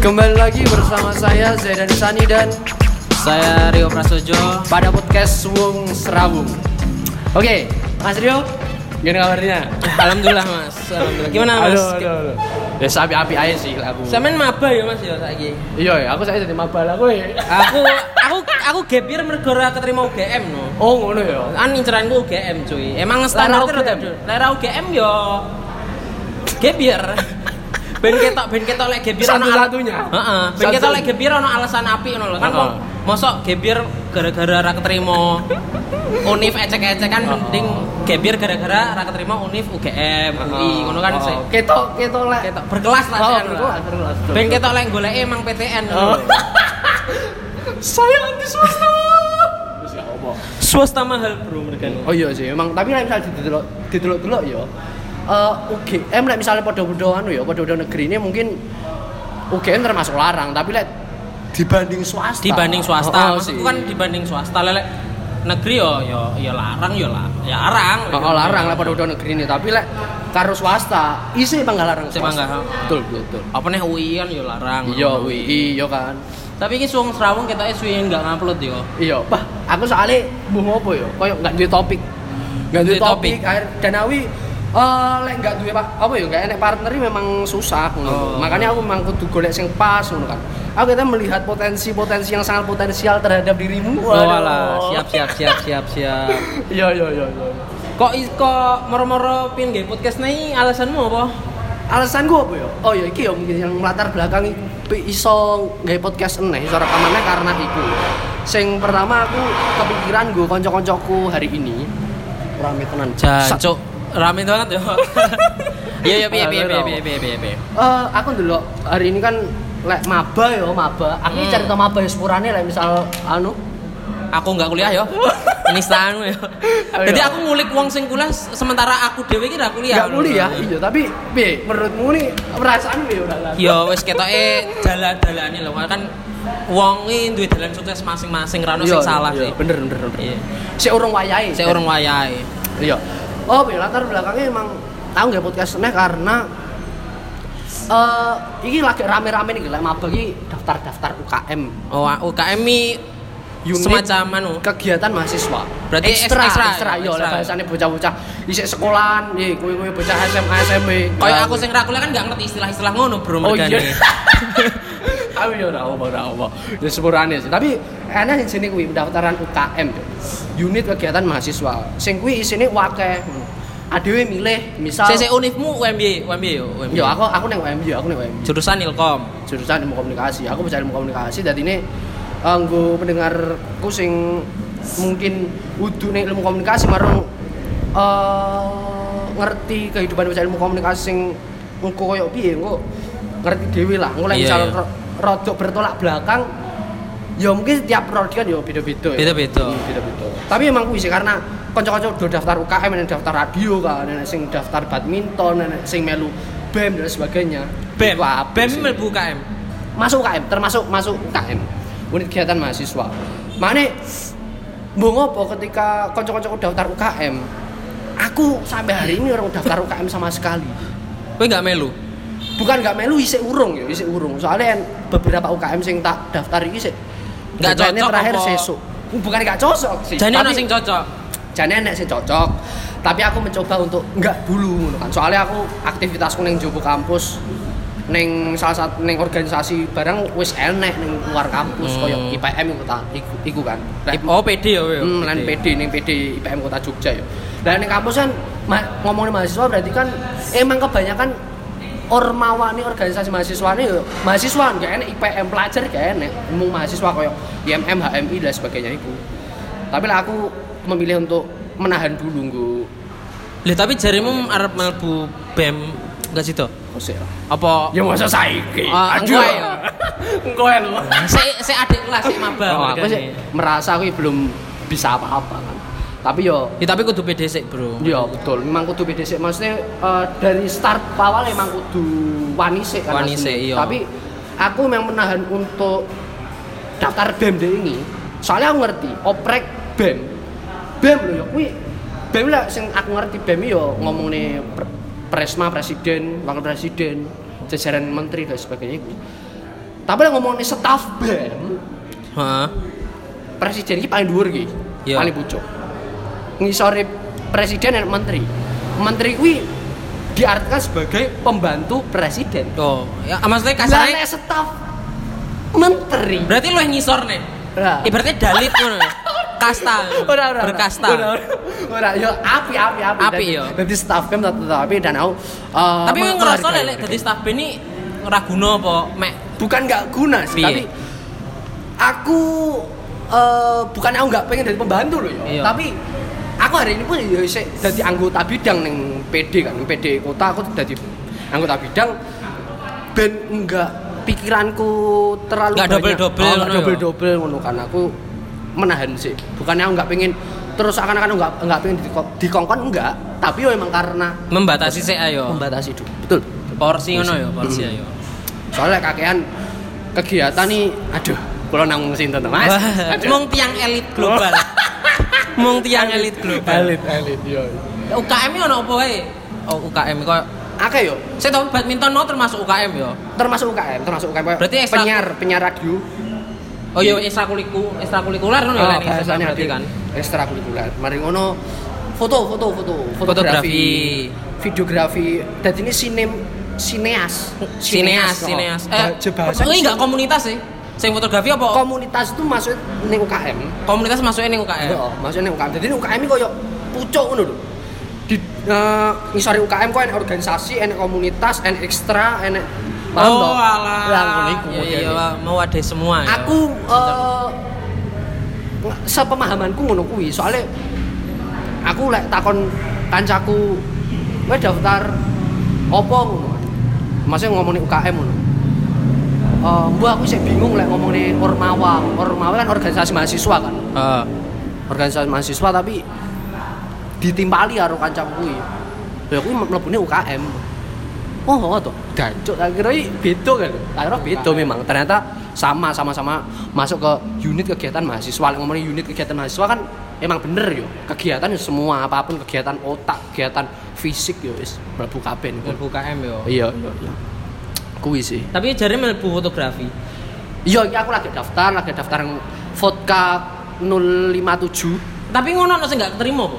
Kembali lagi bersama saya Zaidan Sani dan Saya Rio Prasojo. pada podcast Wung Serawung. Oke, Mas Rio, gimana kabarnya? Alhamdulillah mas. Alhamdulillah. Gimana mas? Aduh, aduh, aduh. Ya sapi api aja sih aku. Sampean maba ya mas ya saiki. Iya, ya, aku saya jadi mabal aku ya. Aku aku aku year mergo ora keterima UGM no. Oh, ngono ya. Kan inceranku UGM cuy. Emang standar UGM? terus Lera UGM yo year. Ben ketok ben ketok lek year ono Satu-satunya. Heeh, ben ketok lek year ono alasan apik ngono lho. Kan mosok year gara-gara ora keterima Unif ecek-ecek kan mending year gara-gara ora keterima Unif UGM, UI ngono kan sih. Ketok, ketok lek. ketok berkelas lah Oh, berkelas, berkelas. ben ketok lek golek emang PTN. Saya anti swasta. Swasta mahal bro mereka Oh iya sih, emang tapi nek misalnya didelok didelok-delok ya eh UGM nek misalnya padha-padha anu ya, padha-padha negeri ini mungkin UGM termasuk larang, tapi lek dibanding swasta. dibanding swasta Oh, oh, maksudku sih. kan dibanding swasta lelek negeri yo yo yo larang yo lah ya larang Oh, oh, larang lah padha-padha negeri ini, tapi lek karo swasta isi emang gak larang Isih swasta. mangga. Betul, betul, apa nih UI kan yo larang Iya, WI, iya kan. tapi ini suang serawung kita SW nggak ngupload yo Iya, bah, aku soalnya mau apa ya? Kayak nggak duwe topik. Nggak duwe Duwe topik. topik. Akhir dan awi eh lek nggak duwe pak apa ya nggak enek partner ini memang susah ngono. Oh. Makanya aku memang kudu golek sing pas ngono kan. Aku kita melihat potensi-potensi yang sangat potensial terhadap dirimu. oh alah siap siap siap siap siap Iya, iya, iya, iya. kok kok moro-moro pin gay podcast nih alasanmu apa Alasan gua apa ya? Oh ya iki ya mungkin yang latar belakang iso gawe podcast eneh iso rekamannya karena iku. Sing pertama aku kepikiran gue konco-koncoku hari ini rame tenan. Jancuk rame banget yo iya iya piye piye Aduh. piye piye piye piye Eh, aku dulu hari ini kan lek maba yo maba. Aku Hmm. cerita maba ya sepurane lek misal anu aku nggak kuliah yo penistaanmu yo Ayo. jadi aku ngulik wong sing kuliah sementara aku dewe kira kuliah nggak kuliah, iya tapi piye menurutmu nih perasaan piye ora lah. yo wis ketoke dalan-dalane lho kan wong iki duwe dalan sukses masing-masing ra ono sing salah sih Bener bener bener. Iya. Si urung wayahe. saya orang wayahe Iya. Oh, latar belakangnya emang tahu nggak podcast ini karena eh ini lagi rame-rame nih lek maba iki daftar-daftar UKM. oh UKM i Unit semacam anu kegiatan mahasiswa. Berarti ekstra, ekstra, ekstra, iya ekstra. lah bahasane bocah-bocah isik sekolahan, iya kowe-kowe bocah SMA, SMP. Kayak aku sing ra kuliah kan gak ngerti istilah-istilah ngono bro Oh iya. Aku ya ora apa ora apa. Ya sepurane sih. Tapi enak sing sini kuwi pendaftaran UKM. Unit kegiatan mahasiswa. Sing kuwi isine wakeh. Adewe milih misal Saya unifmu UMY, UMY yo, UMY. Yo aku aku neng UMJ, aku neng UMJ. jurusan Ilkom. Jurusan ilmu komunikasi. Aku belajar ilmu komunikasi dan ini anggo pendengarku sing mungkin udu ning ilmu komunikasi marang eh ngerti kehidupan belajar ilmu komunikasi sing engko koyo piye engko ngerti dhewe lah. Lek Iya, misal iya. ro- rodok bertolak belakang ya mungkin tiap prodi kan ya beda-beda ya. Beda-beda. Hmm, beda-beda. Tapi emang kuwi sih karena kanca-kanca do daftar UKM, ada daftar radio kan, ada sing daftar badminton, ada sing melu BEM dan sebagainya. BEM, apik BEM mlebu UKM. masuk UKM, termasuk masuk UKM. Unit kegiatan mahasiswa. Mane mbok ngopo ketika kanca-kancaku daftar UKM, aku sampai hari ini orang daftar UKM sama sekali. Kowe gak melu? Bukan nggak melu isik urung ya, isik urung. Soalnya beberapa UKM sing tak daftar iki Deadline-nya cocok terakhir apa? sesuk. Bukan nggak cocok sih. Jane ono tapi- sing cocok. jane enek sing cocok tapi aku mencoba untuk enggak dulu ngono kan soalnya aku aktivitasku neng jopo kampus neng salah satu neng organisasi barang wis enek neng luar kampus Hmm. koyo IPM iku ta iku, iku kan Lek- Oh, PD yo. Hmm, lan PD ning PD IPM Kota Jogja ya. Dan ning kampus kan ma- ngomongin mahasiswa berarti kan emang kebanyakan ormawa nih organisasi mahasiswa nih mahasiswa nggak enak IPM pelajar gak enak. Umum mahasiswa koyo IMM HMI dan sebagainya itu. Tapi lah aku memilih untuk menahan dulu nggo. Lah tapi jarimu arep mlebu BEM enggak situ? musik Apa? Ya masa saiki? Ae. engko ae. Lho Sik sik adik kelas sik maba. Oh, aku sih merasa aku belum bisa apa-apa tapi yo Ya tapi kudu sik, Bro. Iya betul, memang kudu sih. Maksudnya eh, dari start awal emang kudu wani sih kan. Wani sik, iya. Tapi aku memang menahan untuk daftar BEM deh ini. Soalnya aku ngerti, oprek BEM. BEM lho ya kuwi. BEM lah sing aku ngerti BEM yo ngomong nih presma presiden, wakil presiden, jajaran menteri dan sebagainya itu. Tapi yang ngomongin staff BEM, Heeh. presiden ini paling dhuwur iki. Iya. Paling pucuk. Ngisore presiden dan menteri. Menteri kuwi diartikan sebagai pembantu presiden. Oh, ya maksudnya kasarnya nek staff menteri. berarti lo yang ngisor nih. Lah. Ibaratnya dalit ngono. ya. Kasta. Ora ora. Berkasta. Ora ora. Yo api api api. Api, yo. Dadi staff BEM tetep api dan aku eh, Tapi ngerasa menghargai lek mereka. dadi staff band ini ora guna apa mek bukan nggak guna sih, tapi aku eh bukan aku nggak pengen jadi pembantu loh ya. Iya. Tapi aku hari ini pun ya jadi anggota bidang neng PD kan, neng PD kota aku jadi anggota bidang ben enggak pikiranku terlalu Nggak banyak. double-double oh, ya? double-double ngono kan aku menahan sih. Bukannya aku nggak pengen terus akan-akan aku nggak nggak pengen dikon- dikongkon enggak, tapi ya memang karena membatasi sih ayo. membatasi dulu. Betul. Porsi ngono ya, porsi ayo. Soalnya kakean kegiatan nih, aduh, kalau nang sinten Mas. Mung tiang elit global. Mung tiang elit global. Elit, elit, iya. UKM ini ono apa wae? Oh, UKM kok Akeh yo, saya tahu badminton no termasuk UKM ya. termasuk UKM, termasuk UKM. Berarti ekstra- penyiar, penyiar radio. Oh iya ekstrakurikuler, ekstrakurikuler ngono ya Oh, bahasanya berarti kan. ekstrakurikuler. Mari ngono foto, foto, foto, Fotografi. videografi. Dan ini sinem sineas. Sineas, oh. sineas. Bah- bahasa oh, ini enggak komunitas sih. Sing fotografi apa? komunitas itu masuk ning UKM. komunitas masuknya ning UKM. Heeh, maksudnya UKM. Jadi UKM ini koyo pucuk ngono lho. Di eh, ngisori UKM kok enek organisasi, enek komunitas, enek ekstra, enek paham oh, alah. Lah ngono iku Iya, modele. iya, mau ada semua ya. Aku eh sepemahamanku ngono kuwi, soalnya aku lek takon kancaku kowe daftar opo ngono. Maksudnya ngomongin UKM ngono. Mbak aku sih bingung lek ngomongin Ormawa. Ormawa kan organisasi mahasiswa kan Heeh. organisasi mahasiswa tapi ditimpali karo kancaku kuwi. Ya kuwi mlebune UKM. Oh, oh toh. Gancuk tak kira beda kan. Tak kira beda memang. Ternyata sama sama-sama masuk ke unit kegiatan mahasiswa. Ngomongin unit kegiatan mahasiswa kan emang bener yo. Kegiatan semua apa pun kegiatan otak, kegiatan fisik yo wis mlebu kabeh. Mlebu UKM yo. Iya, iya, iya. Kuwi sih. Tapi jare mlebu fotografi. Iya, iki aku lagi daftar, lagi daftar vodka 057. Tapi ngono ono sing gak keterima, Po.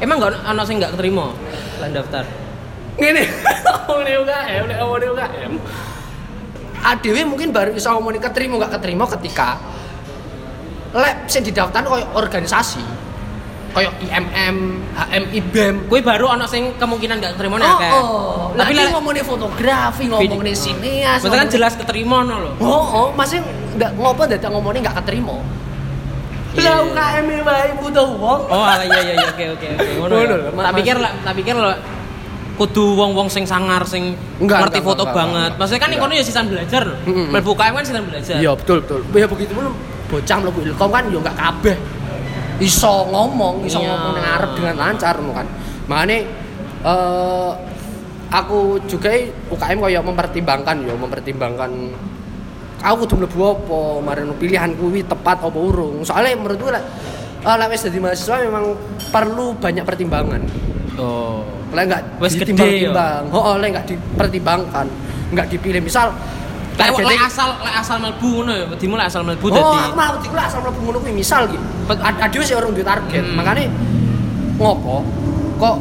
Emang gak ono sing gak keterima lan daftar. Ngene, ngomongin UKM, nek ngomongin UKM. ADW mungkin baru bisa ngomongin keterima gak keterima ketika lab sing didaftar koyo organisasi. Koyo IMM, HMI BEM. Kuwi baru ono sing kemungkinan gak keterima nek Oh, akeh. oh. Tapi lek ngomongin fotografi, ngomongin sineas. Maksudnya kan jelas keterima no lho. Oh, oh, masih nggak ngopo dadak ngomongin nggak keterima. Iya. Lah UKM e wae butuh wong. Oh, alah iya iya iya, oke oke oke ngono. Ya. Tak pikir lah, tak pikir lo kudu wong-wong sing sangar sing Enggak, ngerti enggak, foto enggak, banget. enggak. Maksudnya kan Enggak. ya sisan belajar lho. Mm-mm. Mlebu UKM kan sisan belajar. Iya betul betul. Ya begitu pun bocah mlebu Ilkom kan yo nggak kabeh iso ngomong, iso Iya. ngomong nang arep dengan lancar ngono kan. Makane eh aku juga UKM koyo mempertimbangkan yo, mempertimbangkan aku kudu mlebu apa, marino pilihan kuwi tepat apa urung. Soalnya menurutku lek eh, lek wis dadi mahasiswa memang perlu banyak pertimbangan. Oh. Lek enggak Wis ditimbang-timbang, oh, lek enggak dipertimbangkan, enggak dipilih. Misal Lek targetnya- lek asal lek asal mlebu ngono ya, wedimu lek asal mlebu Oh, dadi. aku malah wedi asal mlebu ngono kuwi misal iki. Ada sih orang duwe target. Hmm. Makanya ngopo kok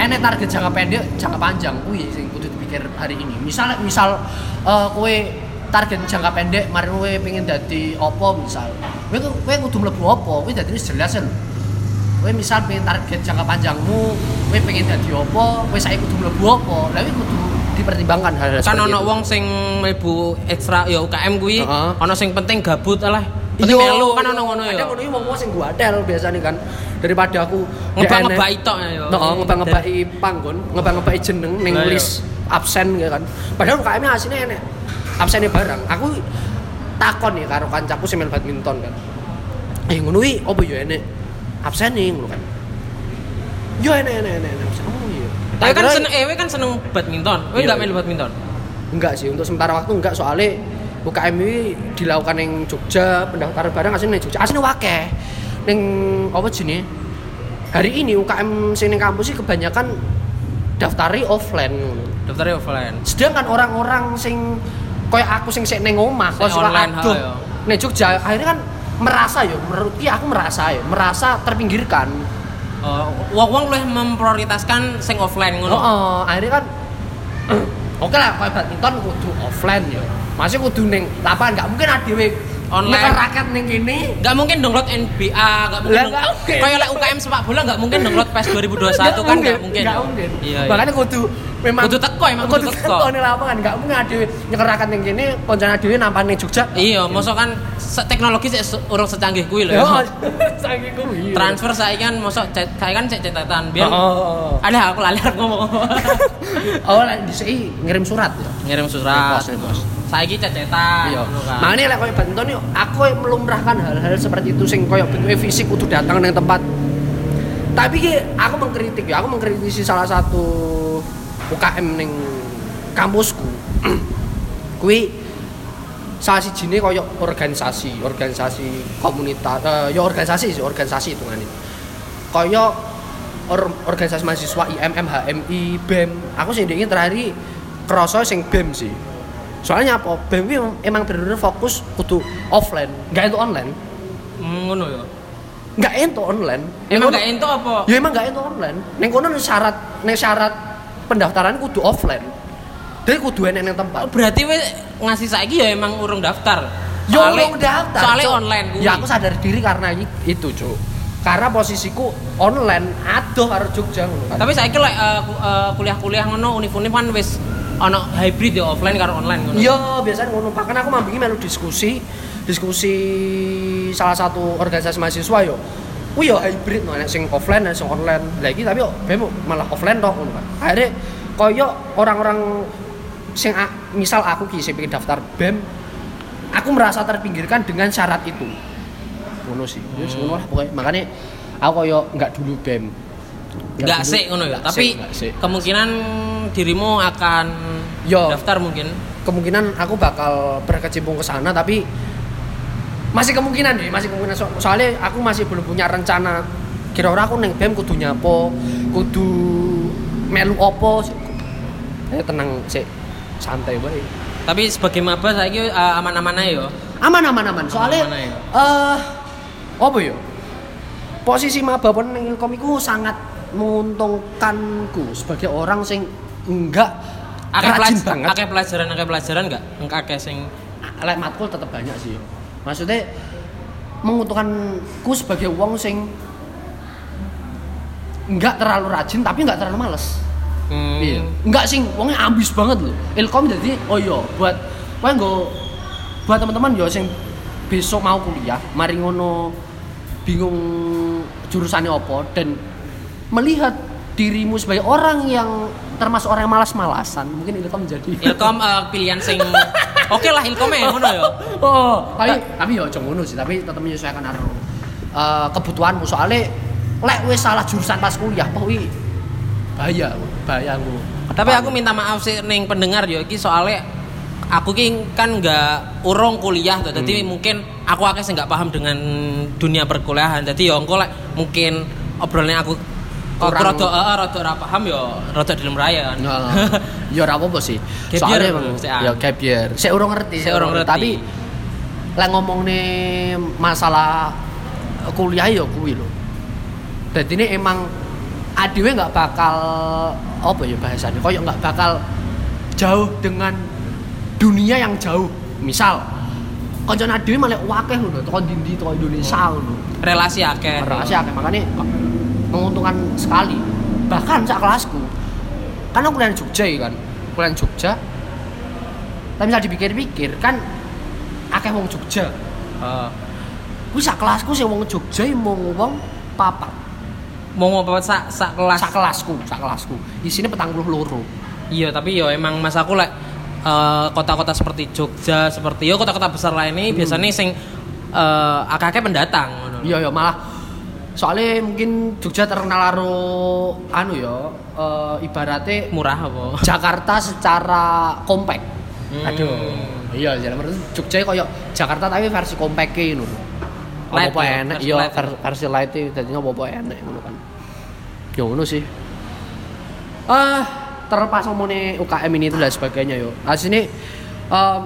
enek target jangka pendek, jangka panjang kuwi sing kudu dipikir hari ini. Misal misal eh, kowe target jangka pendek, mari kowe pengen dadi opo misal. Kowe kowe kudu mlebu opo, kuwi dadi wis jelas lho. Kowe misal pengen target jangka panjangmu, kowe pengen dadi opo, kowe saiki kudu mlebu opo. Lah kuwi kudu dipertimbangkan hal-hal Kan ono itu. wong sing mlebu ekstra ya UKM kuwi, Heeh. ono sing penting gabut alah. Penting Iya, melu kan ono ngono ya. Ada ngono iki wong-wong sing guadel biasanya kan daripada aku Ngebak-ngebaki tok ya. Heeh, ngebak-ngebaki panggon, ngebak-ngebaki jeneng ning Lah, iya. list absen ya kan. Padahal UKM asline enek absennya barang. Aku takon ya karo kancaku sing main badminton kan. Eh ngono iki opo ya enek absen nih ngono kan. Yo enek enek enek enek absen. Iya. Tapi kan seneng ewe kan seneng badminton. Kowe Iya, enggak iya. main badminton? Enggak sih, untuk sementara waktu enggak soalnya UKM ini dilakukan yang Jogja, pendaftaran barang aslinya Jogja. Aslinya wakeh. Neng apa jenis? Hari ini UKM sini kampus sih kebanyakan daftari offline. Daftarnya offline. Sedangkan orang-orang sing kayak aku sing sik ning omah kok suka aduh ya. ning Jogja akhirnya kan merasa yo menurut ki aku merasa yo merasa terpinggirkan Oh, wong-wong luwih memprioritaskan sing offline oh, ngono. oh, akhirnya kan oke lah kayak badminton kudu offline yo masih kudu ning lapangan nggak mungkin adewe Online. raket ning kene Nggak mungkin download NBA, nggak mungkin. Kayak like UKM sepak bola nggak mungkin download PES 2021 Nggak kan nggak mungkin. nggak ya. mungkin Iya. iya. makanya kudu memang Kudu teko, emang kudu teko. ning lapangan nggak mungkin nyeker raket ning kene koncone adewe nampane Jogja Iya, mosok kan teknologi sik urung secanggih kuwi lho. Saking kuwi. Transfer saya kan mosok cet- saya kan cek catatan biar Oh, oh, oh. ada aku lali ngomong. Oh, lah dhisik ngirim surat ya. Ngirim surat. Saiki cecetan Iya. ngono kan. Makanya lek koyo badminton yo aku melumrahkan hal-hal seperti itu sing koyo bentuknya fisik kudu datang nang tempat. Tapi ki aku mengkritik ya, aku mengkritisi salah satu UKM ning kampusku. Kuwi salah sijine koyo organisasi, organisasi komunitas eh, ya organisasi sih, organisasi itu ngene. Koyo or- organisasi mahasiswa IMM, HMI, BEM. Aku sih terakhir kerasa sing BEM sih. Soalnya apa? BEM ini emang bener-bener fokus kudu offline, nggak itu online. Hmm, ngono ya. Nggak itu online. Emang Neng gak ento apa? Ya emang nggak itu online. Neng kono syarat, neng syarat pendaftaran kudu offline. Jadi kudu enek neng tempat. Oh, berarti we ngasih saiki ya emang urung daftar. Yo Soale- urung daftar. Soalnya Cuk. online. Ya aku sadar diri karena itu, Cuk. Karena posisiku online aduh karo Jogja ngono kan. Tapi saiki lek eh, ku- eh, kuliah-kuliah ngono univ-univ kan wis ana hybrid ya offline karo online ngono. Iya, biasanya ngono. Bahkan aku mambingi melu diskusi, diskusi salah satu organisasi mahasiswa yo. Kuwi yo hybrid no, nek sing offline nek sing online. Lah iki tapi yo BEM malah offline tok ngono kan. Akhirnya koyo orang-orang sing misal aku ki sing daftar BEM, aku merasa terpinggirkan dengan syarat itu. Ngono sih. Wis ngono lah pokoknya. Makanya aku koyo nggak dulu BEM. Enggak sih ngono ya. Tapi sik, sik. kemungkinan dirimu akan Yo. daftar mungkin. kemungkinan aku bakal berkecimpung ke sana tapi masih kemungkinan deh masih kemungkinan So- soalnya aku masih belum punya rencana kira-kira aku neng BEM kudu nyapo kudu melu opo eh tenang sih santai bae Tapi sebagai maba saiki eh, aman-aman aja ya. aman aman aman soalnya Aman-aman ya. eh apa ya posisi maba pun neng Ilkom iku sangat menguntungkanku sebagai orang sing enggak. Akeh rajin pelajaran, banget. akeh pelajaran, akeh pelajaran enggak? Enggak akeh sing lek matkul tetap banyak sih. Maksudnya menguntungkanku sebagai wong sing nggak terlalu rajin tapi nggak terlalu males. Hmm, iya. Nggak sing wongnya ambis banget loh ilkom jadi oh iya buat kowe nggo buat teman-teman yo sing besok mau kuliah mari ngono bingung jurusannya apa dan melihat dirimu sebagai orang yang termasuk orang yang malas-malasan mungkin ilkom jadi Ilkom eh, pilihan sing Oke lah Ilkom ya ngono ya. Oh, tapi tapi ya aja ngono sih, tapi tetep menyesuaikan karo eh, kebutuhanmu soalnya lek wis salah jurusan pas kuliah, apa wi bahaya, bahaya aku. Tapi aku minta maaf sih ning pendengar yo iki soalnya aku ki kan nggak urung kuliah tuh. Jadi mungkin aku akeh sing nggak paham dengan dunia perkuliahan. Jadi yo engko lek mungkin obrolannya aku Kurang- rada heeh rada ora paham yo rada dilem raya kan. Ya ora apa-apa sih. Sik, ah. ya gap year. Saya urung ngerti, Sik urung ngerti. Tapi lek ngomong nih masalah kuliah ya kuwi lho. Jadi ini emang adewe nggak bakal apa ya bahasanya, koyo nggak bakal jauh dengan dunia yang jauh. Misal kancan adewe malah wakeh ngono, teko ndi teko Indonesia ngono. Relasi akeh. Rahasia akeh makanya menguntungkan sekali. Bahkan sak kelasku. Karena aku kuliah Jogja ya kan. Kuliah Jogja. Tapi bisa dipikir-pikir kan akeh wong Jogja. Kuwi sak kelasku sing wong Jogja mung wong papat. mau mau apa sak sak kelas. Sak kelasku, sak kelasku. Isine petang puluh loro. Iya, tapi yo emang mas aku lek eh, kota-kota seperti Jogja, seperti yo kota-kota besar lain ini biasanya sing eh, akeh-akeh pendatang. Iya ya malah soalnya mungkin Jogja terkenal karo anu ya eh, ibaratnya Murah apa? Jakarta secara kompak. Hmm. Aduh. Iya, jalan menurut Jogja koyo Jakarta tapi versi kompake ngono. Light Apa ya, enak versi iya light. ver- versi light itu dadinya apa enak ngono kan. Ya ngono sih. Ah, terlepas ngomongnya UKM ini itu dan sebagainya yo. Asini em,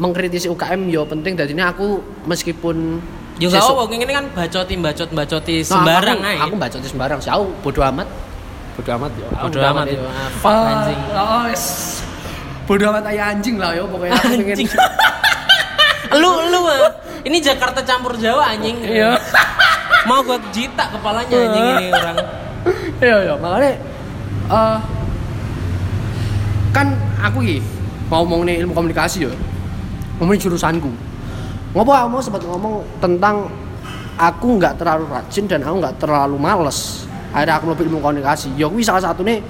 mengkritisi UKM yo penting ini aku meskipun Yo gak apa, ini kan bacoti bacot bacoti Nah, sembarang aku, ae. Aku baca sembarang sih. Aku bodo amat. Bodo amat yo. Bodo amat yo. Ah, fuck, Ah, anjing. Oh. Bodo amat aja anjing lah yo pokoknya aku pengen. Anjing. lu lu ah. ini Jakarta campur Jawa anjing. Iya. Mau gua jitak kepalanya anjing ini orang. Iya iya makanya eh kan aku iki mau ngomong nih ilmu komunikasi yo. Ngomongin jurusanku. Ngopo aku mau sempat ngomong tentang aku nggak terlalu rajin dan aku nggak terlalu males. Akhirnya aku lebih ilmu komunikasi. Ya kuwi salah satu nih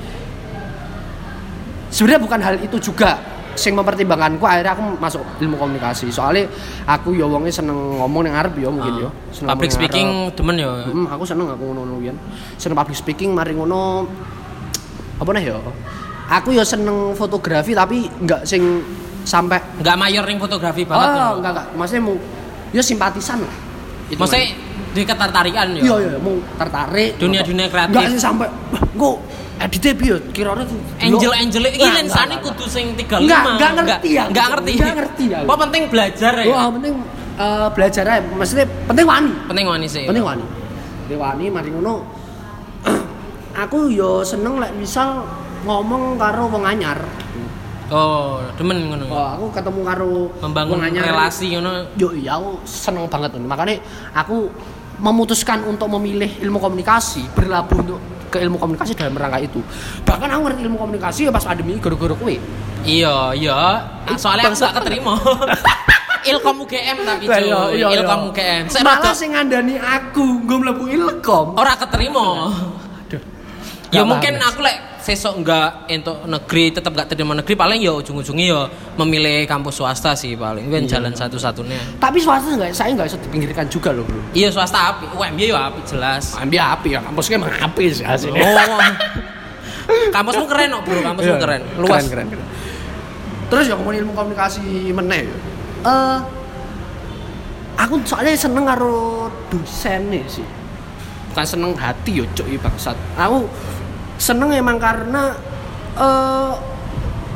sebenarnya bukan hal itu juga sing mempertimbangkanku akhirnya aku masuk ilmu komunikasi soalnya aku ya wongnya seneng ngomong yang Arab ya mungkin ya seneng Public ngomong yang speaking demen yo. Hmm, aku seneng aku ngono-ngono. Seneng public speaking mari ngono apa nih ya? Aku ya seneng fotografi tapi nggak sing sampai Enggak mayor ring fotografi banget. oh, ngono. enggak enggak. Maksudnya mau ya simpatisan lah. Itu Maksudnya di ketertarikan kan. Iya iya mau tertarik. Dunia-dunia kreatif. Enggak sih sampai editnya piye kirane tuh. Angel Angel lensane enggak, kudu sing 35. Enggak, enggak ngerti ya. Enggak ngerti. Enggak ngerti ya. Apa penting belajar ya? Wah, penting eh, belajar aja. Maksudnya penting wani. Penting wani sih. penting wani penting wani mari ngono aku yo seneng lek misal ngomong karo wong anyar Oh, demen ngono. oh, aku ketemu karo Membangun wong anyar relasi ngono. yo iya aku seneng banget makanya aku memutuskan untuk memilih ilmu komunikasi berlabuh untuk ke ilmu komunikasi dalam rangka itu bahkan aku ngerti ilmu komunikasi ya pas pandemi gara-gara kue Iya, iya. Soalnya aku gak keterima. Ilkom UGM tapi cuy. iya, iya, iya. Ilkom UGM. Saya malah sing ngandani aku gue mlebu ilkom ora keterima. Ya mungkin aku lek sesok enggak untuk negeri tetap gak terima negeri paling ya ujung-ujungnya ya memilih kampus swasta sih paling kan jalan satu-satunya. tapi swasta nggak saya nggak bisa dipinggirkan juga loh bro Iya swasta api, UMY ya api jelas. ambil api ya kampusnya emang api sih hasilnya Oh. Kampusmu keren kok, Bro. Kampusmu Iya, keren. Luas. keren, keren. terus ya ngomongin ilmu komunikasi meneh ya. eh aku soalnya seneng karo dosen nih sih bukan seneng hati yo cok i bangsat aku seneng emang karena eh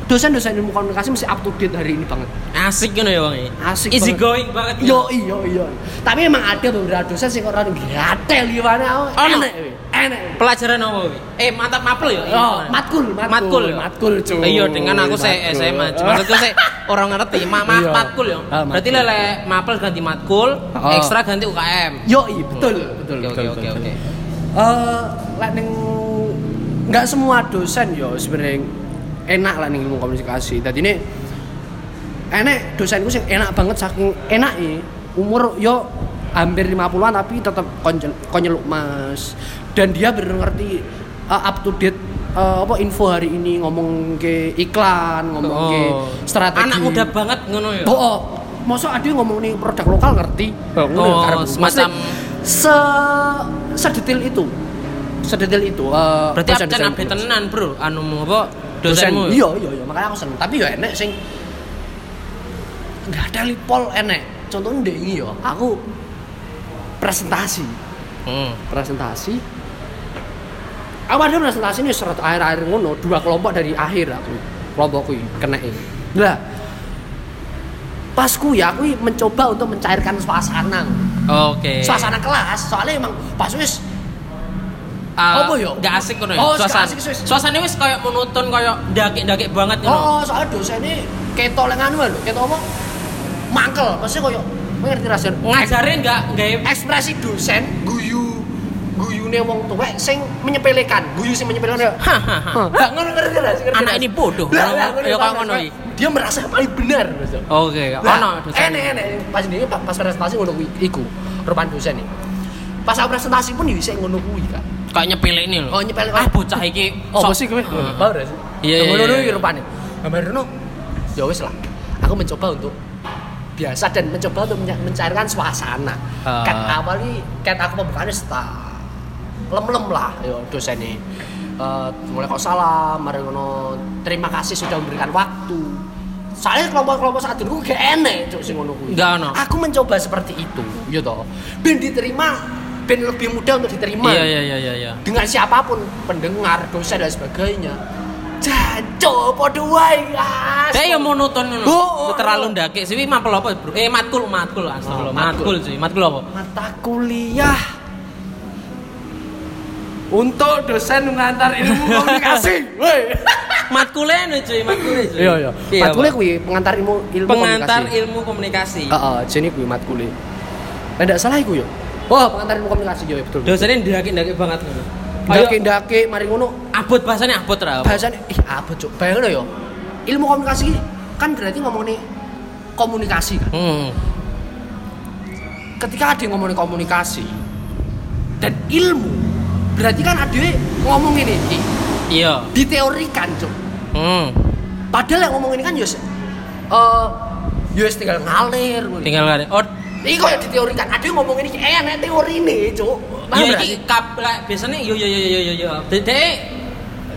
dosen-dosen ilmu komunikasi mesti up to date hari ini banget Asik gitu ya, Bang. ya? Asik Easy banget. going banget. ya. Yo iyo iyo. Tapi emang ada beberapa dosen sing orang gatel gimana. Ono? Enak, weh. enak. Pelajaran apa? Eh, mantap mapel ya? Oh, matkul, matkul, Matkul. ya? cuy. Iya, dengan aku saya. SMA. Cuma maksudku saya orang ngerti. Ma ma Iya. matkul ya. Ah, Berarti lele mapel ganti matkul, Oh. ekstra ganti UKM. Yo, iya betul, betul, Oke, betul, oke, oke, oke. Eh, lek ning nggak semua dosen yo sebenarnya enak lah ning ilmu komunikasi. Tadi ini enak dosenku sih enak banget saking enak umur yo hampir 50-an tapi tetap konyeluk mas dan dia bener ngerti uh, up to date uh, apa info hari ini ngomong ke iklan ngomong ke Oh. strategi Anak muda banget ngono ya. Oh, oh. Masa ada ngomong nih produk lokal ngerti? Oh, semacam- se sedetail itu. Sedetail itu. eh, Berarti absen abe tenan, Bro. Anu apa? Dosen, Dosenmu. iya iya iya makanya aku seneng. Tapi ya enek sing nggak ada lipol enek. Contohnya deh ini ya, aku presentasi, Hmm. presentasi. Aku ada presentasi ini serat akhir-akhir ngono, dua kelompok dari akhir aku. Kelompokku kena ini. Lah, pas ku ya aku mencoba untuk mencairkan suasana. Oke. Suasana kelas, soalnya emang pas wis Ah, Apa ya? Gak asik ngono ya. Oh, Suasana. asik, wis. Suasana wis kayak monoton kayak ndakek-ndakek banget ngono. Oh, soalnya dosen ini ketok lengan lho, ketok apa? Mangkel, maksudnya koyo ngerti rasanya Ngajarin gak gawe ekspresi dosen guyu guyune wong tuwek sing menyepelekan, guyu sing menyepelekan ya. Hahaha. Enggak ngerti ngerti ngerti, ngerti. Anak ini bodoh. Ya, kayak ngono iki. Dia merasa paling benar. Oke, ono dosen. enek enek pas ini pas presentasi ngono iku rupan dosen nih. Pas aku presentasi pun ya bisa ngono kuwi kan. Kayak nyepele ini loh. Oh, nyepele. Ah, bocah iki. Oh, sih kowe. Bau sih. Iya, iya, Ngono iya. iki rupane. Gambar no. Ya wis lah. Aku mencoba untuk biasa dan mencoba untuk mencairkan suasana. Ah. Kat awali kat aku pembukaannya seta lem-lem lah yo dosen ini. Eh, mulai kok salam, mari ngono terima kasih sudah memberikan waktu. Soalnya kelompok-kelompok saat dulu gak enek cuk sing ngono kuwi. Aku mencoba seperti itu, ya toh. Ben diterima, ben lebih mudah untuk diterima Iya, iya, iya, iya, iya. dengan siapa pun pendengar dosen dan sebagainya Jancuk padha wae, Mas. Kayak ya monoton ngono. Oh, terlalu oh. ndake. Sih mapel apa, Bro? Eh matkul, matkul astagfirullah. Matkul. matkul cuy. Matkul apa? mata kuliah untuk dosen mengantar ilmu komunikasi. Woi. Matkulnya nih cuy, matkulnya cuy. Iya iya. Matkule Pak. kuwi pengantar ilmu ilmu pengantar komunikasi. ilmu komunikasi. Heeh, jene kuwi matkule. Lah ndak salah iku yo. Oh, pengantar ilmu komunikasi yo betul. Dosennya ndake-ndake banget ngono. Ayo, Ndake-ndake mari ngono abot bahasanya abot ra. bahasane ih apa cuk bayangin yo. Ilmu komunikasi kan berarti ngomongin komunikasi kan. Hmm. Ketika ada yang ngomongin komunikasi dan ilmu berarti kan ada ngomong ini. Iya. diteorikan cuk. Hmm. Padahal yang ngomong ini kan yos eh yos tinggal ngalir. Tinggal ada. Oh, Iki kok ya diteorikan, ada yang ngomong ini eh enak teori nih, cuk. Iya nggak iki sih? kap lah, biasanya yo yo yo yo yo yo. Dede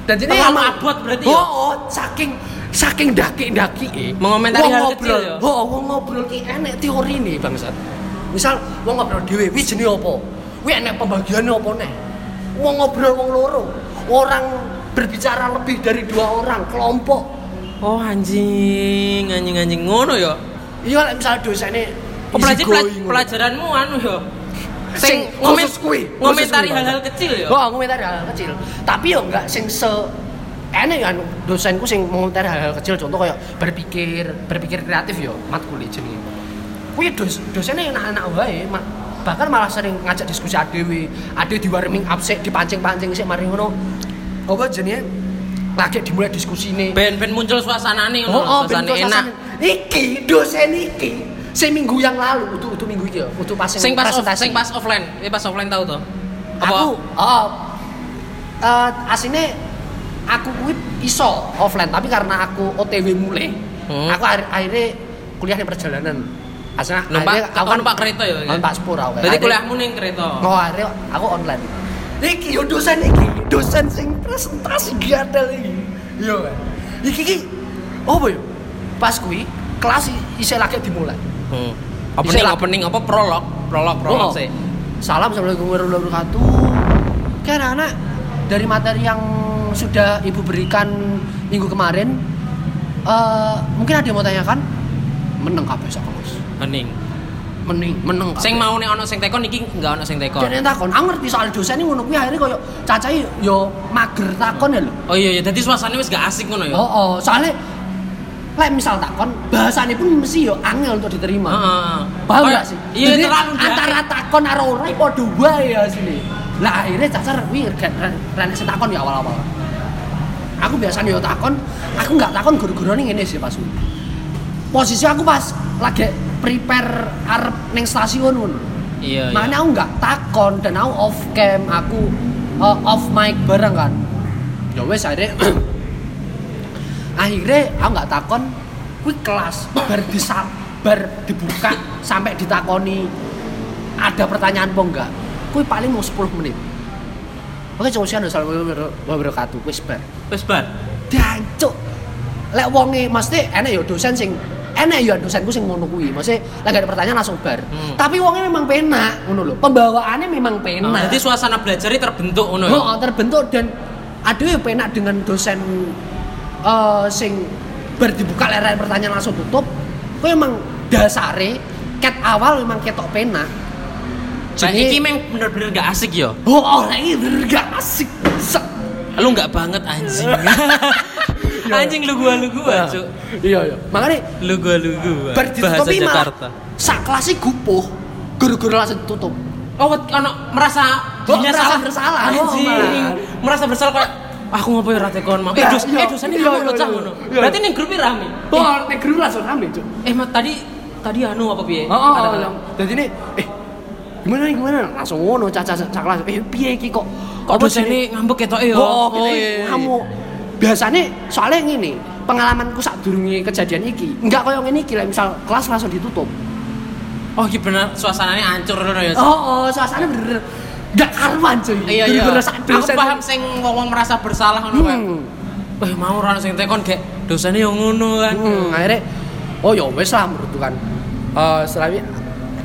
Dan jadi terlalu emang- abot berarti oh, ya? oh, saking saking daki-daki eh. Mengomentari Wong hal ngobrol, kecil ya? Oh, wong ngobrol ki enek teori nih, Bangsat. Misal wong ngobrol dhewe, wis jenenge apa? Kuwi enek pembagiannya apa nih? Wong ngobrol wong loro. Orang berbicara lebih dari dua orang, kelompok. Oh anjing, anjing anjing ngono ya. Iya, lek misal dosennya Pelajaranmu anu ya. Sing khusus kuwi, hal-hal kecil ya. Oh, ngomentari hal kecil. Tapi yo enggak sing se enek kan dosenku sing ngomentari hal-hal kecil contoh kayak berpikir, berpikir kreatif yo matkul jenenge. Kuwi dos, dosennya anak-anak wae, bahkan malah sering ngajak diskusi adewe, ade di warming up sik, dipancing-pancing sik mari ngono. Apa jenenge? Lagi dimulai diskusi ini. Ben-ben muncul suasana nih, Oh, oh, suasana enak. Iki dosen iki seminggu yang lalu, utuh utuh minggu iki ya, utuh pas Sing pas off, presentasi. sing pas offline, eh pas offline tahu tuh. aku oh eh aslinya aku kuwi iso offline tapi karena aku OTW mulai Hmm. aku akhir akhirnya kuliah di perjalanan aslinya Numpak, aku numpak kereta ya. numpak sepur aku Akhirnya- kuliahmu ning kereta. oh akhirnya aku online iki yo dosen iki dosen sing presentasi gadal iki iya kan iki iki apa yo pas kuwi kelas isih lagi dimulai Hmm. Opening, Bisa opening apa prolog, prolog, prolog Oh. sih. Salam Assalamualaikum warahmatullahi wabarakatuh. Kan anak dari materi yang sudah ibu berikan minggu kemarin, eh mungkin ada yang mau tanyakan? Meneng kabeh sak kelas. Hening. Mening, meneng kabeh. Sing mau nih ono sing tekon iki enggak ono sing tekon. yang takon, aku ngerti soal dosen ini ngono kuwi akhirnya koyo cacai yo mager takon ya lho. Oh iya iya, jadi suasananya wis gak asik ngono ya. Oh, oh, soalnya lek misal takon, bahasanya pun mesti yo angel untuk diterima. Heeh. Paham Kayak- gak sih? Iya, Jadi terlalu antara takon karo ora iku padha wae ya sini. Lah akhirnya cacar kuwi rene sing takon ya awal-awal. Aku biasanya yo takon, aku nggak takon guru-guru ning ngene sih pas. Posisi aku pas lagi prepare arep ning stasiun ngono. Iya, iya. Makanya aku nggak takon dan aku off cam, aku uh, off mic bareng kan. Ya wes akhirnya akhirnya aku nggak takon kuwi kelas bar bisa bar dibuka sampai ditakoni ada pertanyaan apa enggak kuwi paling mau 10 menit Oke, coba sih Assalamualaikum wabarakatuh, wis bar. Wis bar. Dancuk. Lek wonge mesti enek ya dosen sing enek ya dosenku sing ngono kuwi. Mesti lek ada pertanyaan langsung bar. Hmm. Tapi wonge memang penak ngono lho. Pembawaannya memang penak. jadi suasana belajarnya terbentuk ngono ya. Oh, terbentuk dan yang penak dengan dosen eh sing bar dibuka pertanyaan langsung tutup. Kuwi emang dasare ket awal memang ketok penak. Nah, Jadi- iki memang bener-bener gak asik ya. Oh, oh, ini bener gak asik. Set. Lu gak banget anjing. anjing lu gua lu gua, Cuk. Iya, iya. Makanya Lu gua lu gua. bar Bahasa Jakarta. sak kelas sih gupuh. Guru-guru langsung tutup. Oh, ono merasa Oh, merasa salah. bersalah. Anjing. Oh, merasa bersalah kayak aku ngapa ya rate kon mau. Eh, Iya, dos, iya. eh Iya, kamu iya, pecah iya. ngono. Iya. Berarti ning grupnya rame. Oh, nek guru langsung rame, Cuk. Eh, ma, tadi tadi anu apa piye? Oh, oh, Ada- oh, yang- jadi ini eh gimana nih gimana langsung ngono caca caca kelas eh piye iki kok Kok dosennya ngambek ketok ya? oh, oh, iya, iya, iya. kamu biasanya soalnya gini pengalamanku saat durungi kejadian iki enggak koyo ngene iki lah misal kelas langsung ditutup Oh, iki bener suasananya hancur ngono ya. oh oh suasana bener enggak karuan cuy Iya iya. Aku paham sing wong merasa bersalah ngono hmm. Wah, mau ora sing tekon kayak dosennya yang ngono kan. Hmm, akhirnya oh ya wes lah menurutku kan Eh setelah ini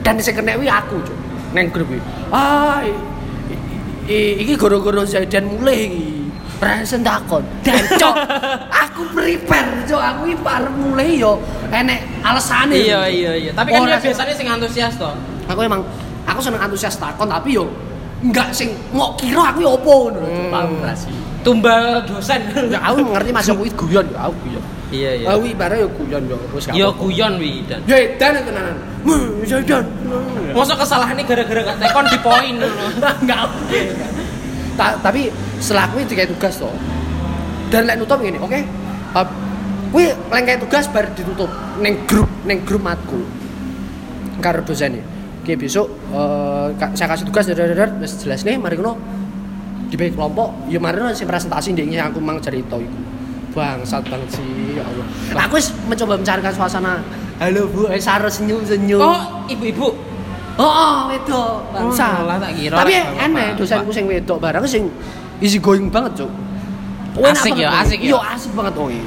dan sing kena aku cuy neng grup ah i- i- i- iki goro-goro Zaidan mulai iki Resen takon. Dan cok, aku prepare cok, aku iki parep mulai yo enek alesane. Iya iya iya. Tapi kan dia biasanya sing antusias toh. Aku emang aku seneng antusias takon tapi yo enggak sing mau kira aku yo opo ngono. Hmm. Paham? Tumbal dosen. Ya aku ngerti Mas aku itu guyon yo, aku guyon. Iya iya. Aku ibarat yo guyon yo wis apa-apa. guyon wi dan. Ya dan tenanan. Wih, ya dan. Masa kesalahannya gara-gara gak tekon di poin Enggak. Ta- tapi setelah aku dikai tugas toh. Dan lek nutup ngene, oke. Uh, kuwi lek kayak tugas bar ditutup ning grup ning grup matku. Karo dosen Oke, besok ka- saya kasih tugas dar dar wis jelas nih mari ngono dibagi kelompok ya mari ngono sing presentasi ndek yang aku mang cerita iku. Bangsat banget sih ya Allah. Aku wis mencoba mencarikan suasana Halo Bu, eh Saro senyum-senyum. Oh, ibu-ibu. Oh, oh wedok, bangsa. Oh, lah, tak kira Tapi aneh dosenku sing wedok barang sing easy going banget, Cuk. Enak Asik ya, asik ya. Iya, asik banget, oi.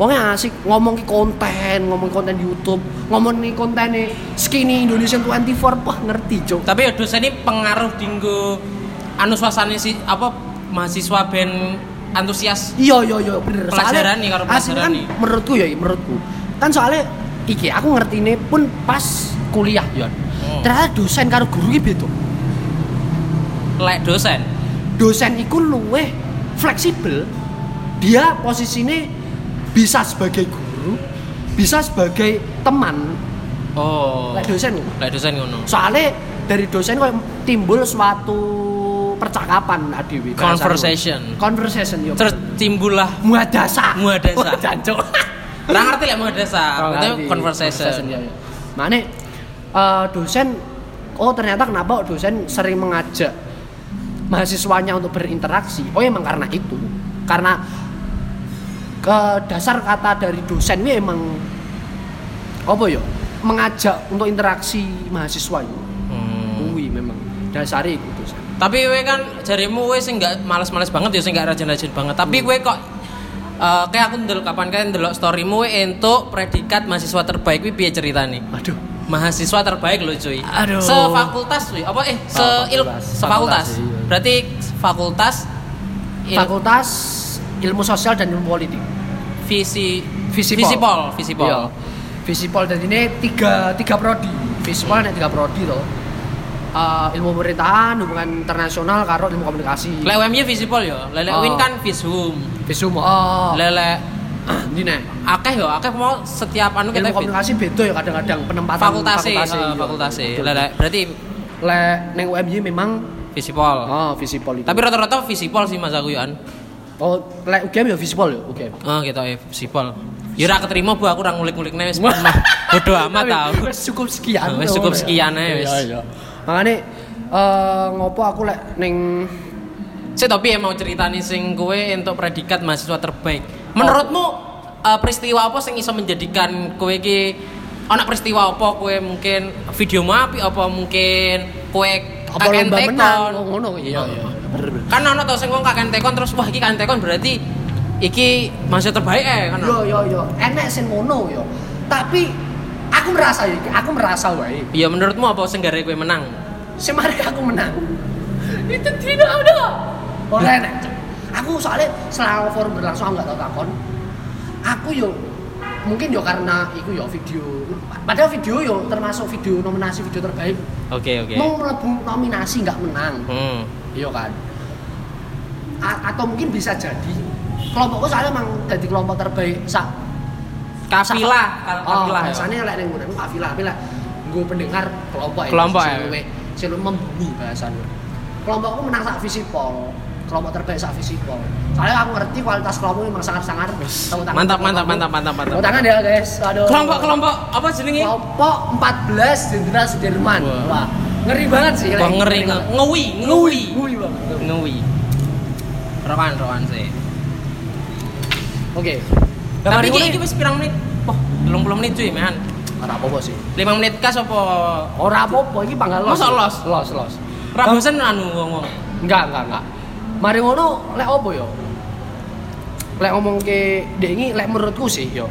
Pokoknya asik ngomong ki konten, ngomong konten di YouTube, ngomong nih konten skinny Indonesian 24, wah ngerti, Cuk. Tapi ya dosen ini pengaruh dinggo anu suasana si apa mahasiswa ben antusias. Iya, iya, iya, bener. Pelajaran nih, asik pelajaran kan nih. menurutku ya, menurutku. Kan soalnya iki aku ngerti ini pun pas kuliah, Yon. Hmm. Ternyata dosen karo guru beda. Lek dosen. dosen iku luweh fleksibel dia posisinya bisa sebagai guru bisa sebagai teman Oh. lek dosen. Lek dosen ngono. soalnya dari dosen kok timbul suatu percakapan adewi Conversation. conversation yo Terus timbullah muadasa Muadasa. jancuk Ora ngerti lek mau desa. Itu conversation. ya, ya. Mane eh, dosen oh ternyata kenapa dosen sering mengajak mahasiswanya untuk berinteraksi. Oh emang karena itu. Karena ke dasar kata dari dosen ini emang apa ya? Mengajak untuk interaksi mahasiswa itu. Hmm. Kuwi memang dasarnya itu dosen. Tapi kowe kan jarimu kowe sing gak males-males banget ya sing gak rajin-rajin banget. Tapi kowe kok eh, kayak aku ndelok kapan kan ndelok storymu entuk predikat mahasiswa terbaik kuwi piye ceritane? Aduh. Mahasiswa terbaik loh cuy. Aduh. Sefakultas kuwi. Apa eh se il Fakultas. sefakultas. Fakultas, iya. Berarti fakultas il- Fakultas Ilmu Sosial dan Ilmu Politik. Visi Visipol. visipol, visipol. Iya. Visipol dan ini tiga tiga prodi. Visipol ada tiga prodi loh. Eh, ilmu pemerintahan, hubungan internasional, karo ilmu komunikasi. Lek UMY visipol ya. Lek Oh. Win kan vishum. Visum. Oh. Lele Di nih. akeh ya, akeh mau setiap anu kita Ilmu komunikasi beda ya kadang-kadang penempatan fakultas uh, fakultas Betul. Lele berarti Lek neng UMY memang visipol. oh visipol itu. Tapi rata-rata visipol sih Mas aku ya. Oh lek UGM ya visipol ya, UGM. Oh gitu ya visipol. Ya ora keterima Bu aku ora ngulik-ngulikne wis bodo amat tau. Wes cukup sekian. Wes cukup sekian ae, wes. Iya, iya. Makanya eh ngopo aku lek neng Saya tapi ya mau ceritani sing kowe untuk predikat mahasiswa terbaik. Menurutmu eh, peristiwa apa sing iso menjadikan kowe iki ana peristiwa apa kowe mungkin video api apa mungkin kowe apa lomba menang oh, ngono iya iya bener bener. Kan ana tau sing wong kakek tekon terus wah iki kakek tekon berarti iki mahasiswa terbaik eh kan. yo yo yo. Enek sing ngono yo. Tapi aku merasa ya aku merasa wae. Ya menurutmu apa sing gare kowe menang? semari aku menang. Itu tidak ada. Oleh enek aku soalnya selama forum berlangsung aku nggak tahu takon. Aku yo mungkin yo karena iku yo video. Padahal video yo termasuk video nominasi video terbaik. Oke oke. mau melebu nominasi nggak menang. Hmm. Iya kan A- atau mungkin bisa jadi kelompokku soalnya emang jadi kelompok terbaik sak Kafilah, kal- oh, kafilah. ya. biasanya lek ning ngono kafilah tapi lek gue pendengar kelompok Kelompok ya. sing membumi kelompokku menang sak visipol kelompok terbaik sak visipol soalnya aku ngerti kualitas kelompok memang sangat-sangat Mantap mantap kelompokku. mantap mantap mantap. Tepuk tangan ya guys aduh Kelompok-kelompok apa jenenge? kelompok 14 Jenderal Sudirman Wah. Ngeri banget sih Wah ngeri nge- ngewi, Ngewi, ngewi. ngewi banget Ngewi. Rokan, rokan sih. oke Tapi iki iki wis pirang menit? Wah, 30 menit cuy, mehan. ora apa-apa sih 5 menit kas apa? ora apa-apa iki panggal los Masa los? los los Ra bosen anu ngomong. Enggak, enggak, enggak. Mari ngono lek opo yo? Lek ngomong ke dengi lek menurutku sih yo.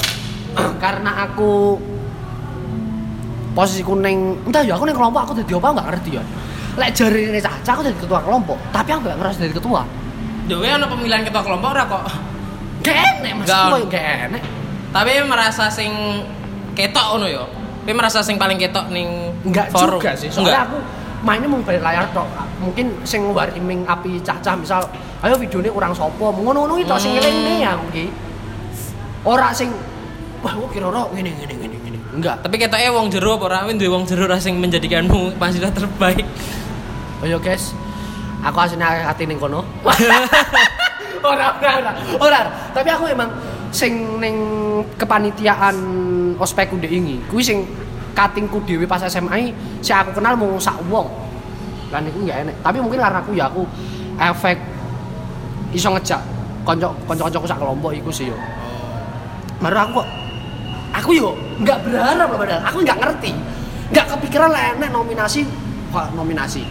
Karena aku posisiku neng entah ya aku neng kelompok aku jadi apa enggak ngerti ya. Lek jari ini caca aku jadi ketua kelompok, tapi aku enggak ngerasa jadi ketua. dewe ana pemilihan ketua kelompok ora kok. Gak enek Mas. Gak enek. Tapi merasa sing ketok ngono ya. Tapi merasa sing paling ketok ning Enggak forum. juga sih. Soalnya Enggak. aku mainnya mau balik layar tok. Mungkin sing wariming api cacah misal ayo videonya kurang sopo ngono-ngono itu sing Hmm. ngelingnya ya aku ki. Ora sing wah kok kira-kira ngene ngene. Enggak. Tapi ketoknya wong jero apa ora? Duwe wong jero ra sing menjadikanmu mahasiswa terbaik. Oh iya guys, aku aslinya hati ning kono. ora ora ora. Ora. Tapi aku emang sing ning kepanitiaan ospekku ndek ini, kuwi sing katingku dhewe pas SMA si aku kenal mau sak wong. Lan iku nggak enek. Tapi mungkin karena aku ya aku efek iso ngejak konco konco-koncoku sak kelompok iku sih yo. Baru aku kok aku yo nggak berharap loh padahal. Aku nggak ngerti. Nggak kepikiran lah enek nominasi. Wah nominasi.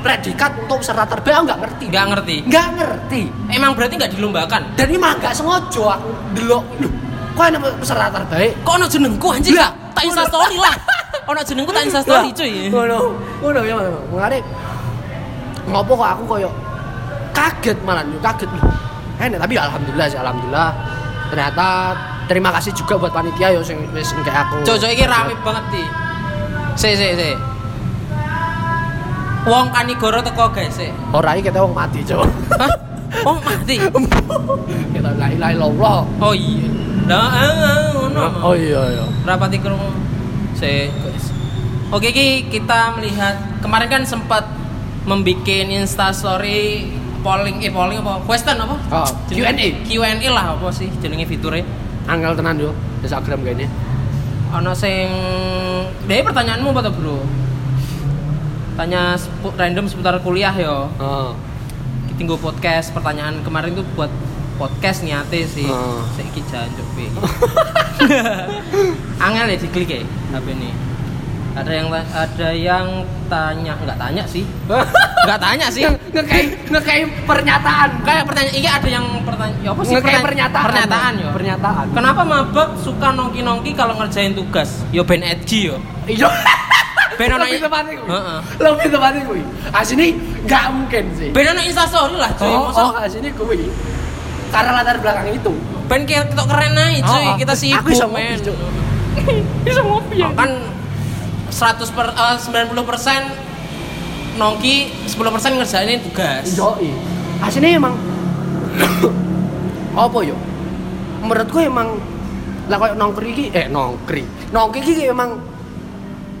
Predikat untuk peserta terbaik aku nggak ngerti. Nggak ngerti. nggak ngerti. Emang berarti nggak dilombakan? dan ini mah nggak sengaja aku delok loh kok enak peserta terbaik? Kok ono jenengku anjing? Lah, tak insta story lah. Ono jenengku tak insta story cuy. ngono ngono ya ngare ngopo kok aku koyo kaget malah kaget. Loh enak tapi alhamdulillah sih alhamdulillah. Ternyata terima kasih juga buat panitia yo sing wis kayak aku Jojo iki rame banget di. Si si si. Wong kanigoro teko guys sik. Ora iki kita wong mati, Cok. Hah? Wong mati. kita la ilaha illallah. Oh iya. Lah ah, ah, ngono. Oh iya iya. rapati krungu se Oke ki kita melihat kemarin kan sempat membuat insta story polling eh polling apa question apa Oh, Q&A. Q&A lah apa sih jenenge fiturnya Angel tenan yo Instagram kayaknya. ono sing deh pertanyaanmu apa tuh bro tanya sepu- random seputar kuliah yo Oh. kita podcast pertanyaan kemarin tuh buat podcast niate sih Oh. jancuk piye angel ya diklik ya HP ini ada yang ada yang tanya nggak tanya sih. Nggak tanya sih. Ngekei ngekei pernyataan. Kayak pertanyaan ini ada yang pertanyaan ya apa sih? Pertanya- pernyataan. pernyataan yo pernyataan. Kenapa mabek suka nongki nongki kalau ngerjain tugas? Yo ben edgy yo iya. Ben ono lebih tepatnya kuwi. Heeh. lebih tepatnya kuwi. Asini nggak mungkin sih. Ben ono instastory lah cuy. Oh, Masa- oh asini kuwi. Karena latar belakang itu. Ben kita kita keren aja cuy. Oh, oh. kita sibuk Aku bisa ngopi, men. Cuk. bisa ngopi ya. Oh, kan 100 per, eh, 90 persen nongki 10 persen ngerjain tugas Yoi. Aslinya emang apa yo? Menurutku emang lah kayak nongkri iki eh nongkri. Nongkri iki emang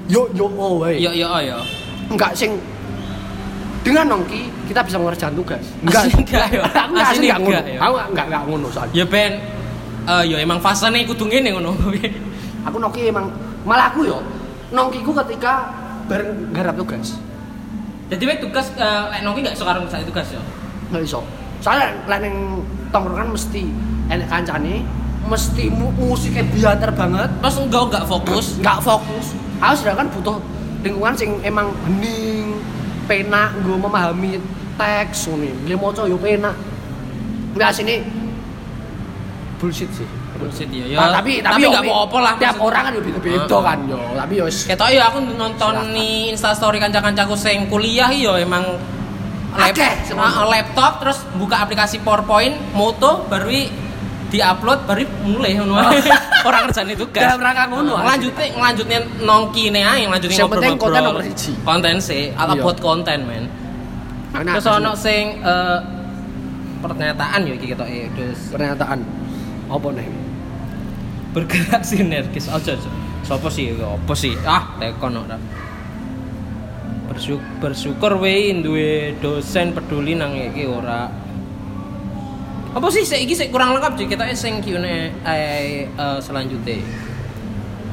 yo yo oh wae. yo yo oh, yo Enggak sing dengan nongki kita bisa mengerjakan tugas. Asli enggak, yo. Aku enggak Asli asli enggak ngono. enggak. Aku enggak enggak ngono soalnya. ya ben eh yo emang fasenya kudu ngene ngono Aku nongki emang malah aku yo nongkiku ketika bareng garap tugas. jadi we tugas eh, lek nongki gak suka ngerjain tugas yo? Nggak iso. Soalnya lain yang tongkrongan mesti enek kancane mesti mu musiknya biater banget. Terus enggak enggak fokus? Nggak fokus. Aku sedangkan butuh lingkungan sing emang hening penak gue memahami teks ini dia mau yo penak. Nggak sini bullshit sih Bullshit, ya. Ya, Ah, tapi tapi yo, nggak apa-apa lah, tiap orang kan beda-beda kan yo tapi yo Ketok yo aku nonton nih instastory kanca-kancaku sing kuliah yo emang lap- Akeh, semua. Ah, laptop terus buka aplikasi PowerPoint, moto baru diupload baru mulai ngono. Oh. Orang ngerjain tugas. Dalam rangka ngono, Lanjutnya ngelanjutin nongki nih ae, ngelanjutin Yang penting konten nomor siji. Konten sih, atau Iya. buat konten men. Nah, Terus ono sing eh, pernyataan yo iki ketoke terus pernyataan apa nih bergerak sinergis. Aja aja. Siapa sih? Apa sih? Ah tekon ora bersyukur bersyukur we duwe dosen peduli nang iki ora. Apa sih? Saiki sik kurang lengkap jadi kita sing Q&A eh, eh, selanjutnya.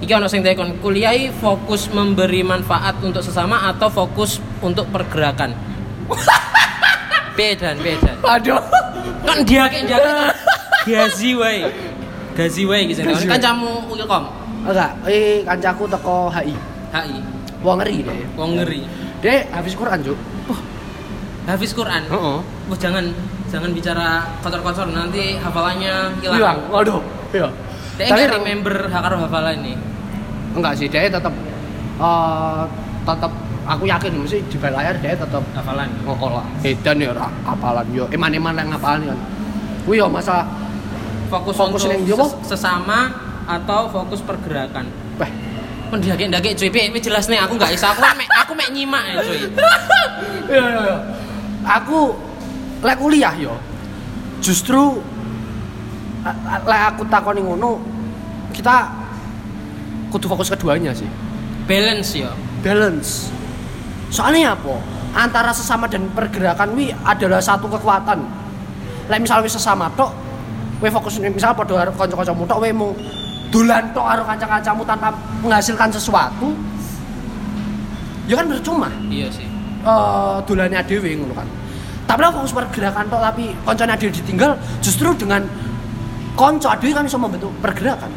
Iki ono sing tekon kuliahi fokus memberi manfaat untuk sesama atau fokus untuk pergerakan? Bedan bedan aduh. Kan dia kayak dia gazi wae gazi wae gitu Gazi wae. kan kamu Ilkom enggak eh kancaku teko HI HI wong ngeri deh wong ngeri. Dia habis Quran juk Hafiz Quran? Heeh. Wah, jangan jangan bicara kotor-kotor nanti hafalannya hilang. Hilang. Waduh iya. Tapi nggak remember hakar hafalan ini? Enggak sih dia tetap eh tetap aku yakin mesti di balik layar dia tetap hafalan. ngokola edan ya ora apalan yo eman-eman yang ngapalan kan kuwi yo masa fokus, Fokus untuk yang ses- sesama atau fokus pergerakan? Beh kan dia kayak ndake cuy Pi, jelas nih aku nggak bisa. Aku mek aku mek nyimak ya cuy. Iya iya iya. Aku lek kuliah yo justru lek aku takoni ngono kita kudu fokus keduanya sih. Balance ya balance. Soalnya apa? Antara sesama dan pergerakan wi adalah satu kekuatan. Lek misal wis sesama tok we fokus misal karo kanca-kancamu tok we mau dolan tok karo kanca-kancamu tanpa menghasilkan sesuatu ya kan percuma. Iya sih. Eh dolannya dhewe ngono kan. Tapi lah fokus pergerakan tok tapi koncone dhewe ditinggal justru dengan konco dhewe kan iso membentuk pergerakan.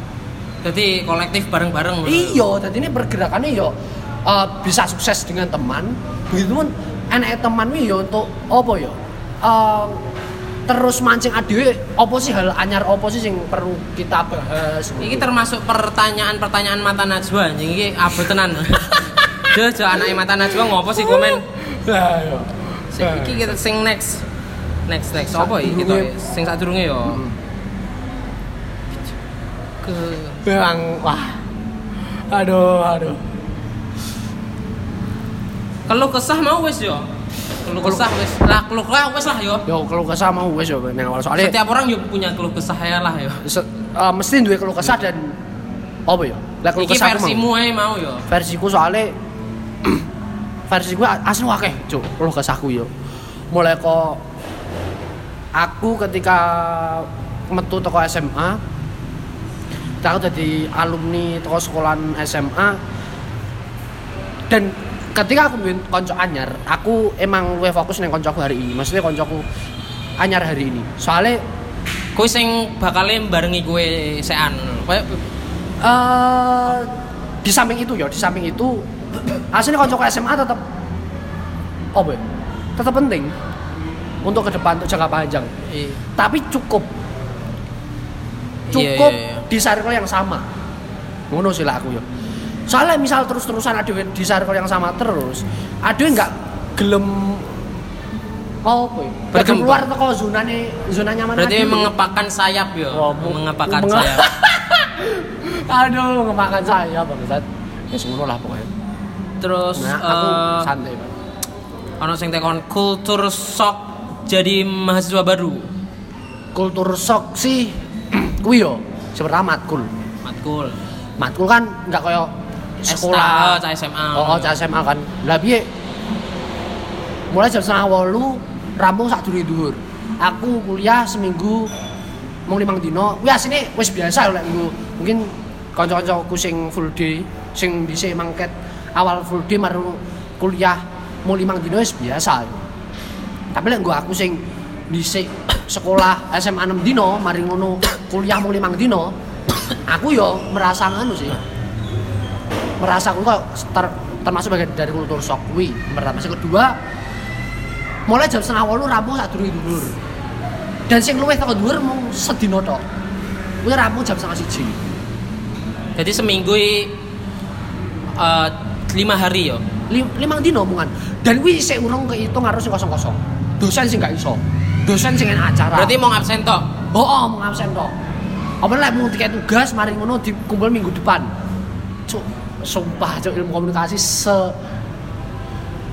Jadi kolektif bareng-bareng Iya, jadi ini pergerakannya yo eh, bisa sukses dengan teman. Begitu pun enak teman wi yo untuk apa yo? Eh, terus mancing adewe apa sih hal anyar apa sih yang perlu kita bahas? Ini termasuk pertanyaan-pertanyaan mata najwa anjing iki abot tenan. Jojo anake mata najwa ngopo sih komen? Lah yo. Sing iki kita sing next. Next next apa iki kita sing sadurunge yo. Ke Bang, wah. Aduh, aduh. kalau kesah mau wis yo. Kalau kesah wis. Lah kalau kesah wis lah yo. Yo kalau kesah mau wes yo nang awal soalnya Setiap orang yo punya keluh kesah ya lah yo. se- eh, mesti duwe kalau kesah dan apa yo? Lah Iki kesah versimu ae mau yo. versiku soalnya versiku asli wakeh cuk lo kesahku yo mulai kok aku ketika metu toko SMA aku jadi alumni toko sekolahan SMA dan ketika aku bikin konco anyar aku emang luwih fokus nih koncoku hari ini maksudnya koncoku anyar hari ini soalnya Kowe sing bakale barengi kowe sean. Kayak eh di samping itu ya, di samping itu aslinya konco SMA tetap oh boy, tetap penting untuk ke depan untuk jangka panjang. i- Tapi cukup Iya, cukup iya, iya. di circle yang sama. Ngono sih lah aku ya. Soalnya misal terus-terusan ada di circle yang sama terus, ada yang nggak gelem oh boy, nggak gelem Berkembang. keluar toko zona zona nyaman berarti ade. mengepakkan sayap yo. Oh, mengepakkan menge- sayap. Aduh, ngemakan saya bangsat. Ya ngono lah pokoknya. Terus Nah, aku eh, santai, Pak. ono sing tekon kultur shock jadi mahasiswa baru. Kultur shock sih kuwi yo. Matkul. Matkul. Matkul kan enggak kayak sekolah. Cah SMA. Oh, oh, cah SMA kan. Lah piye? Mulai jam setengah wolu rampung sak duri dhuwur. Aku kuliah seminggu mau limang dino. Kuwi asine wis biasa lek minggu. Mungkin kanca-kancaku sing full day, sing dhisik mangket awal full day maru kuliah mau limang dino wis biasa. Tapi lek nggo aku sing dhisik sekolah SMA 6 dino, mari ngono kuliah mau limang dino, aku yo merasa nganu sih merasa aku kok ter- termasuk bagian dari kultur shock. Kuwi pertama yang kedua mulai jam setengah walu rampung sak durung dhuwur. Dan sing luwih teko dhuwur mung sedina tok. Kuwi rampung jam setengah siji. Jadi seminggu eh, lima hari yo. Lim, limang dino omongan. Dan kuwi sik urung kehitung harus sing kosong-kosong. Dosen sing gak iso. Dosen sing acara. Berarti mau absen toh? oh, oh mau absen tok. Apa lek mau tiket tugas mari ngono dikumpul minggu depan sumpah cuk ilmu komunikasi se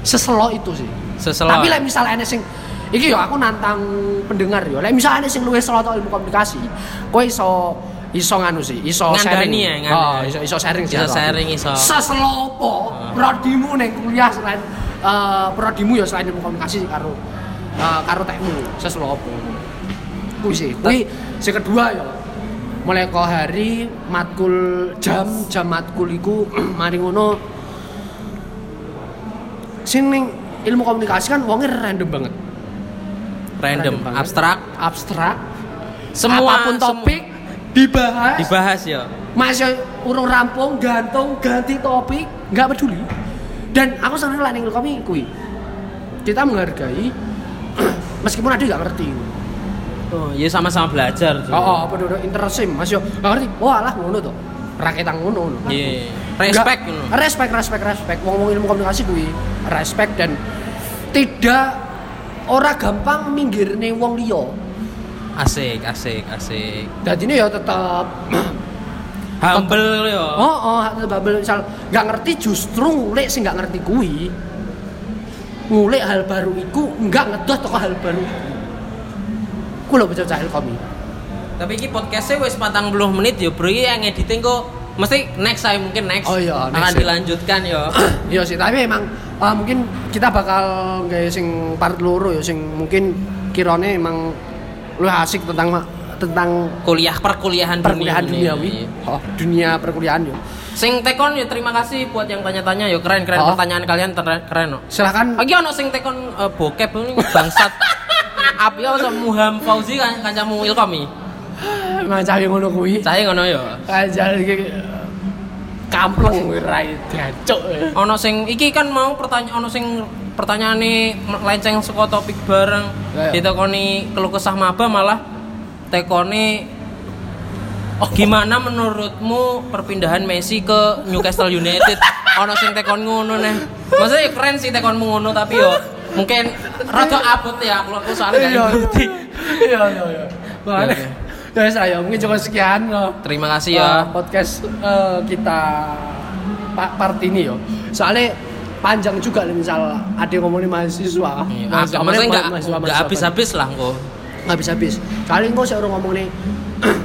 seselo itu sih Seselo. Tapi lek misal ana sing iki yo aku nantang pendengar yo. Lek misal ana sing luwih selo ilmu komunikasi, kowe iso iso nganu sih, iso Ngandani sharing. ya, ngandani. Oh, iso iso sharing sih. Iso sharing, iso. Seselo apa? Prodimu ning kuliah selain eh prodimu yo selain ilmu komunikasi karo eh, karo tekmu, seselo apa? Kuwi sih. Kuwi sing kedua yo. Mulai kok hari matkul jam jam matkul iku mari ngono. Sing ning ilmu komunikasi kan wongnya random banget. Random, banget. abstrak. abstrak. Semua apa pun sem- topik dibahas. Dibahas yo. masih urung rampung gantung ganti topik nggak peduli. Dan aku seneng lah ning kami kui kita menghargai meskipun ada nggak ngerti Oh, ya sama-sama belajar. oh, oh apa dulu intersim mas yo nggak ngerti wah lah ngono tuh rakyat ngono ngono Iya. Respect Nggak- ngono. respect respect respect wong wong ilmu komunikasi kuwi respect dan tidak ora gampang minggir nih wong liya Asik, asik, asik. dan ini ya tetap Humble yo. oh oh tetap babel misal nggak ngerti justru ngulik sih nggak ngerti kuwi ngulik hal baru iku nggak ngedoh toko hal baru iku ku lho bocah cahil komi Tapi iki podcastnya wis 40 menit yo, Bro. Iki yang editing kok mesti next saya mungkin next. Oh iya, akan next ya. dilanjutkan yo. Iya sih, tapi emang uh, mungkin kita bakal gawe sing part loro ya sing mungkin kirane emang lu asik tentang tentang Kuliah perkuliahan perkuliahan dunia duniawi. Oh, dunia perkuliahan yo. Sing tekon ya terima kasih buat yang tanya-tanya yo keren keren Oh. pertanyaan kalian ter- keren no. Silakan Lagi ono sing tekon eh, bokep ini bangsat. Api apa sama Muham Fauzi kan kancamu Ilkomi. ngacawi ngono kuwi. Saya ngono yo. Ajal iki kampleng kuwi ra dacuk. Ono sing iki kan mau pertanyaan ono sing pertanyaane melenceng saka topik bareng. Ya, ya. Ditekoni keluh kesah maba malah tekoni Oh, gimana menurutmu perpindahan Messi ke Newcastle United? ono sing tekon ngono nih. Maksudnya ya keren sih tekonmu ngono tapi yo mungkin rada abot ya kalau aku soalnya gak Iya. ngerti. Iya iya iya. Makanya ya saya mungkin cukup sekian loh. Terima kasih ya. podcast uh, kita pa- part ini yo. Soalnya panjang juga nih misal ada yang ngomongin mahasiswa. Iya, Mahasiswa- Maksudnya nggak mahasiswa- nggak mahasiswa- habis-habis lah kok. nggak habis-habis. Kali engko saya orang ngomong nih.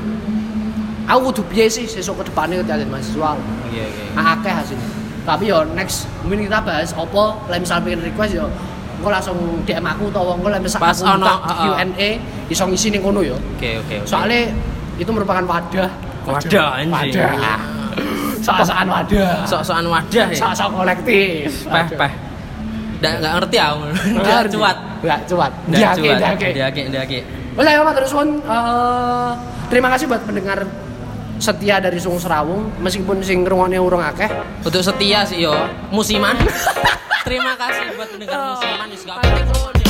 aku kudu piye sih sesuk ke depannya ketika mahasiswa. Iya iya. Nah, akeh hasilnya. Tapi yo next mungkin kita bahas opo lah misal pengen request yo engko langsung DM aku atau engko lah misal Pas ono. Q&A iso ngisi ning kono yo. Oke oke. oke. Soalnya itu merupakan wadah. Wadah, anjing. Wadah. Soal-soal wadah. sok-sokan wadah ya. Soal-soal kolektif. Peh peh. Nggak nggak ngerti aku. Nggak cuat. Enggak cuat. Nggak cuat. diake. Oke, ya Pak terus Won. Eh, terima kasih buat pendengar setia dari Sungu Serawung meskipun sing ngrungokne urung akeh. Untuk setia sih yo musiman. Terima kasih buat pendengar musiman. Gak apa-apa.